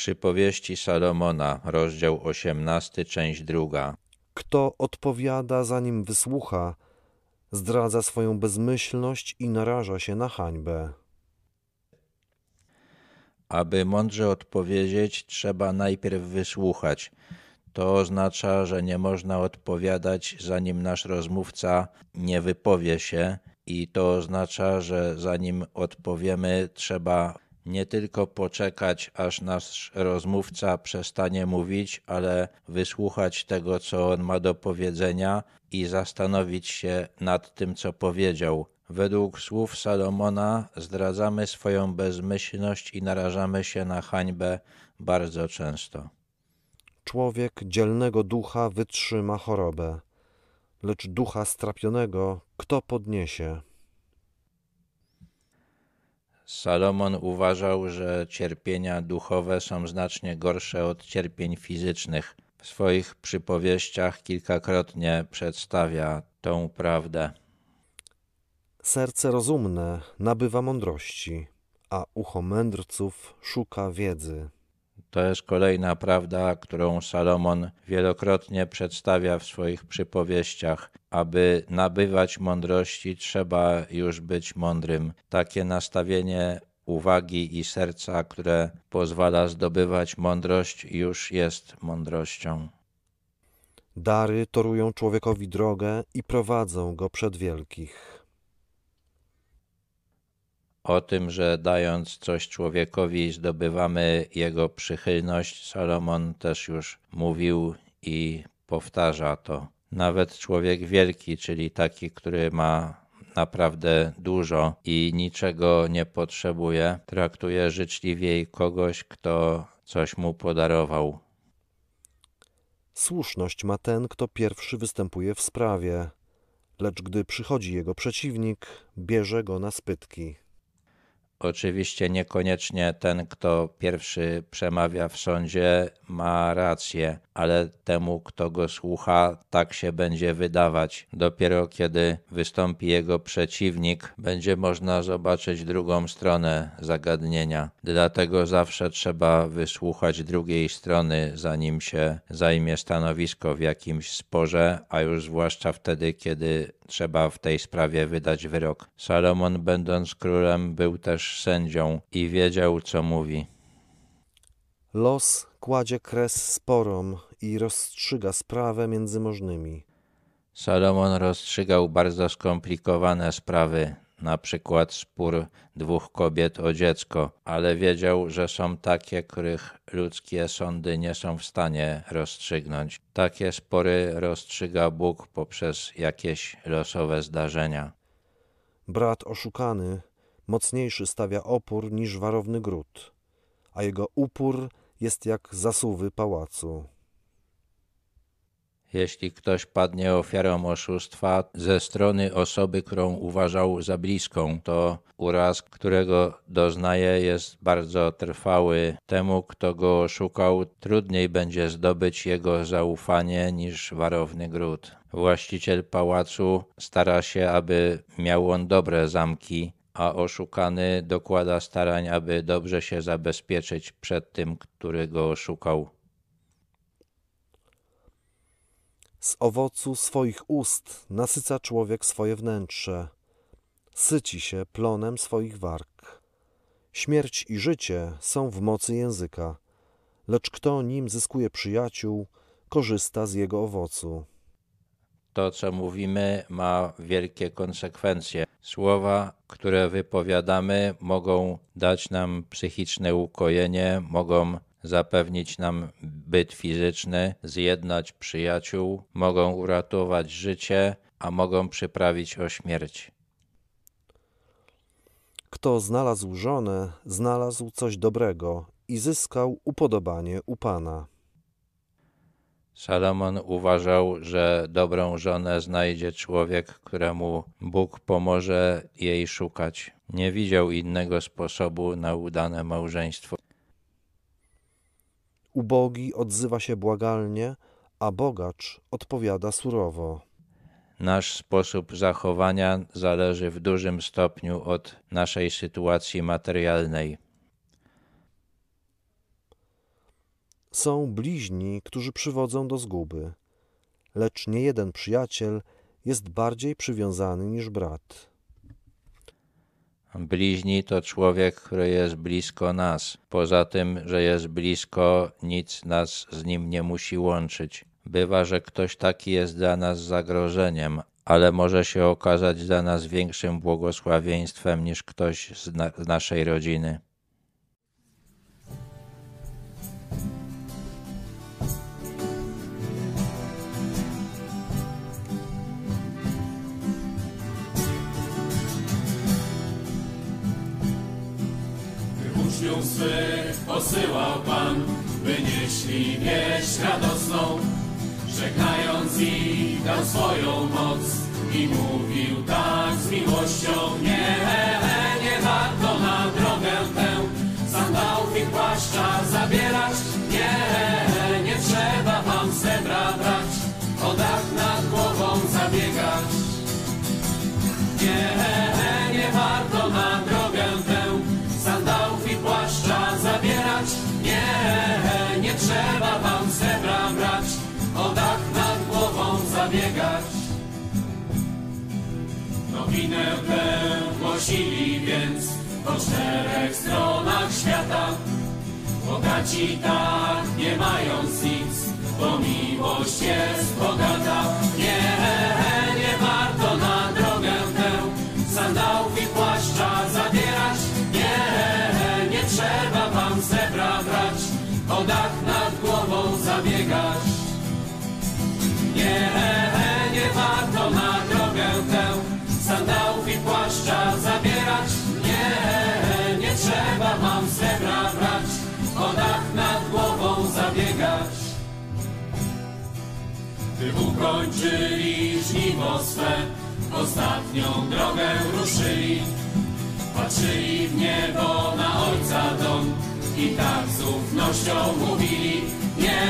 Przypowieści Salomona, rozdział 18, część druga. Kto odpowiada, zanim wysłucha, zdradza swoją bezmyślność i naraża się na hańbę. Aby mądrze odpowiedzieć, trzeba najpierw wysłuchać. To oznacza, że nie można odpowiadać, zanim nasz rozmówca nie wypowie się, i to oznacza, że zanim odpowiemy, trzeba nie tylko poczekać, aż nasz rozmówca przestanie mówić, ale wysłuchać tego, co on ma do powiedzenia i zastanowić się nad tym, co powiedział. Według słów Salomona zdradzamy swoją bezmyślność i narażamy się na hańbę bardzo często. Człowiek dzielnego ducha wytrzyma chorobę, lecz ducha strapionego kto podniesie? Salomon uważał, że cierpienia duchowe są znacznie gorsze od cierpień fizycznych. W swoich przypowieściach kilkakrotnie przedstawia tą prawdę. Serce rozumne nabywa mądrości, a ucho mędrców szuka wiedzy. To jest kolejna prawda, którą Salomon wielokrotnie przedstawia w swoich przypowieściach. Aby nabywać mądrości, trzeba już być mądrym. Takie nastawienie uwagi i serca, które pozwala zdobywać mądrość, już jest mądrością. Dary torują człowiekowi drogę i prowadzą go przed wielkich. O tym, że dając coś człowiekowi, zdobywamy jego przychylność, Salomon też już mówił i powtarza to. Nawet człowiek wielki, czyli taki, który ma naprawdę dużo i niczego nie potrzebuje, traktuje życzliwiej kogoś, kto coś mu podarował. Słuszność ma ten, kto pierwszy występuje w sprawie, lecz gdy przychodzi jego przeciwnik, bierze go na spytki. Oczywiście niekoniecznie ten, kto pierwszy przemawia w sądzie, ma rację, ale temu, kto go słucha, tak się będzie wydawać. Dopiero kiedy wystąpi jego przeciwnik, będzie można zobaczyć drugą stronę zagadnienia. Dlatego zawsze trzeba wysłuchać drugiej strony, zanim się zajmie stanowisko w jakimś sporze, a już zwłaszcza wtedy, kiedy trzeba w tej sprawie wydać wyrok. Salomon, będąc królem, był też sędzią i wiedział, co mówi. Los kładzie kres sporom i rozstrzyga sprawę między możnymi. Salomon rozstrzygał bardzo skomplikowane sprawy, na przykład spór dwóch kobiet o dziecko, ale wiedział, że są takie, których ludzkie sądy nie są w stanie rozstrzygnąć. Takie spory rozstrzyga Bóg poprzez jakieś losowe zdarzenia. Brat oszukany mocniejszy stawia opór niż warowny gród, a jego upór jest jak zasuwy pałacu. Jeśli ktoś padnie ofiarą oszustwa ze strony osoby, którą uważał za bliską, to uraz, którego doznaje, jest bardzo trwały. Temu, kto go oszukał, trudniej będzie zdobyć jego zaufanie niż warowny gród. Właściciel pałacu stara się, aby miał on dobre zamki, a oszukany dokłada starań, aby dobrze się zabezpieczyć przed tym, który go oszukał. Z owocu swoich ust nasyca człowiek swoje wnętrze, syci się plonem swoich warg. Śmierć i życie są w mocy języka, lecz kto nim zyskuje przyjaciół, korzysta z jego owocu. To, co mówimy, ma wielkie konsekwencje. Słowa, które wypowiadamy, mogą dać nam psychiczne ukojenie, mogą zapewnić nam byt fizyczny, zjednać przyjaciół, mogą uratować życie, a mogą przyprawić o śmierć. Kto znalazł żonę, znalazł coś dobrego i zyskał upodobanie u Pana. Salomon uważał, że dobrą żonę znajdzie człowiek, któremu Bóg pomoże jej szukać. Nie widział innego sposobu na udane małżeństwo. Ubogi odzywa się błagalnie, a bogacz odpowiada surowo. Nasz sposób zachowania zależy w dużym stopniu od naszej sytuacji materialnej. Są bliźni, którzy przywodzą do zguby, lecz nie jeden przyjaciel jest bardziej przywiązany niż brat. Bliźni to człowiek, który jest blisko nas. Poza tym, że jest blisko, nic nas z nim nie musi łączyć. Bywa, że ktoś taki jest dla nas zagrożeniem, ale może się okazać dla nas większym błogosławieństwem niż ktoś z, na z naszej rodziny. Uczniów swych posyłał Pan, by nieśli wieść radosną, żegnając ich dał swoją moc i mówił tak z miłością, Nowinę tę głosili więc po czterech stronach świata. Bogaci tak, nie mając nic, bo miłość jest bogata. Gdy ukończyli żniwo swe, ostatnią drogę ruszyli. Patrzyli w niebo na Ojca dom i tak z ufnością mówili, nie,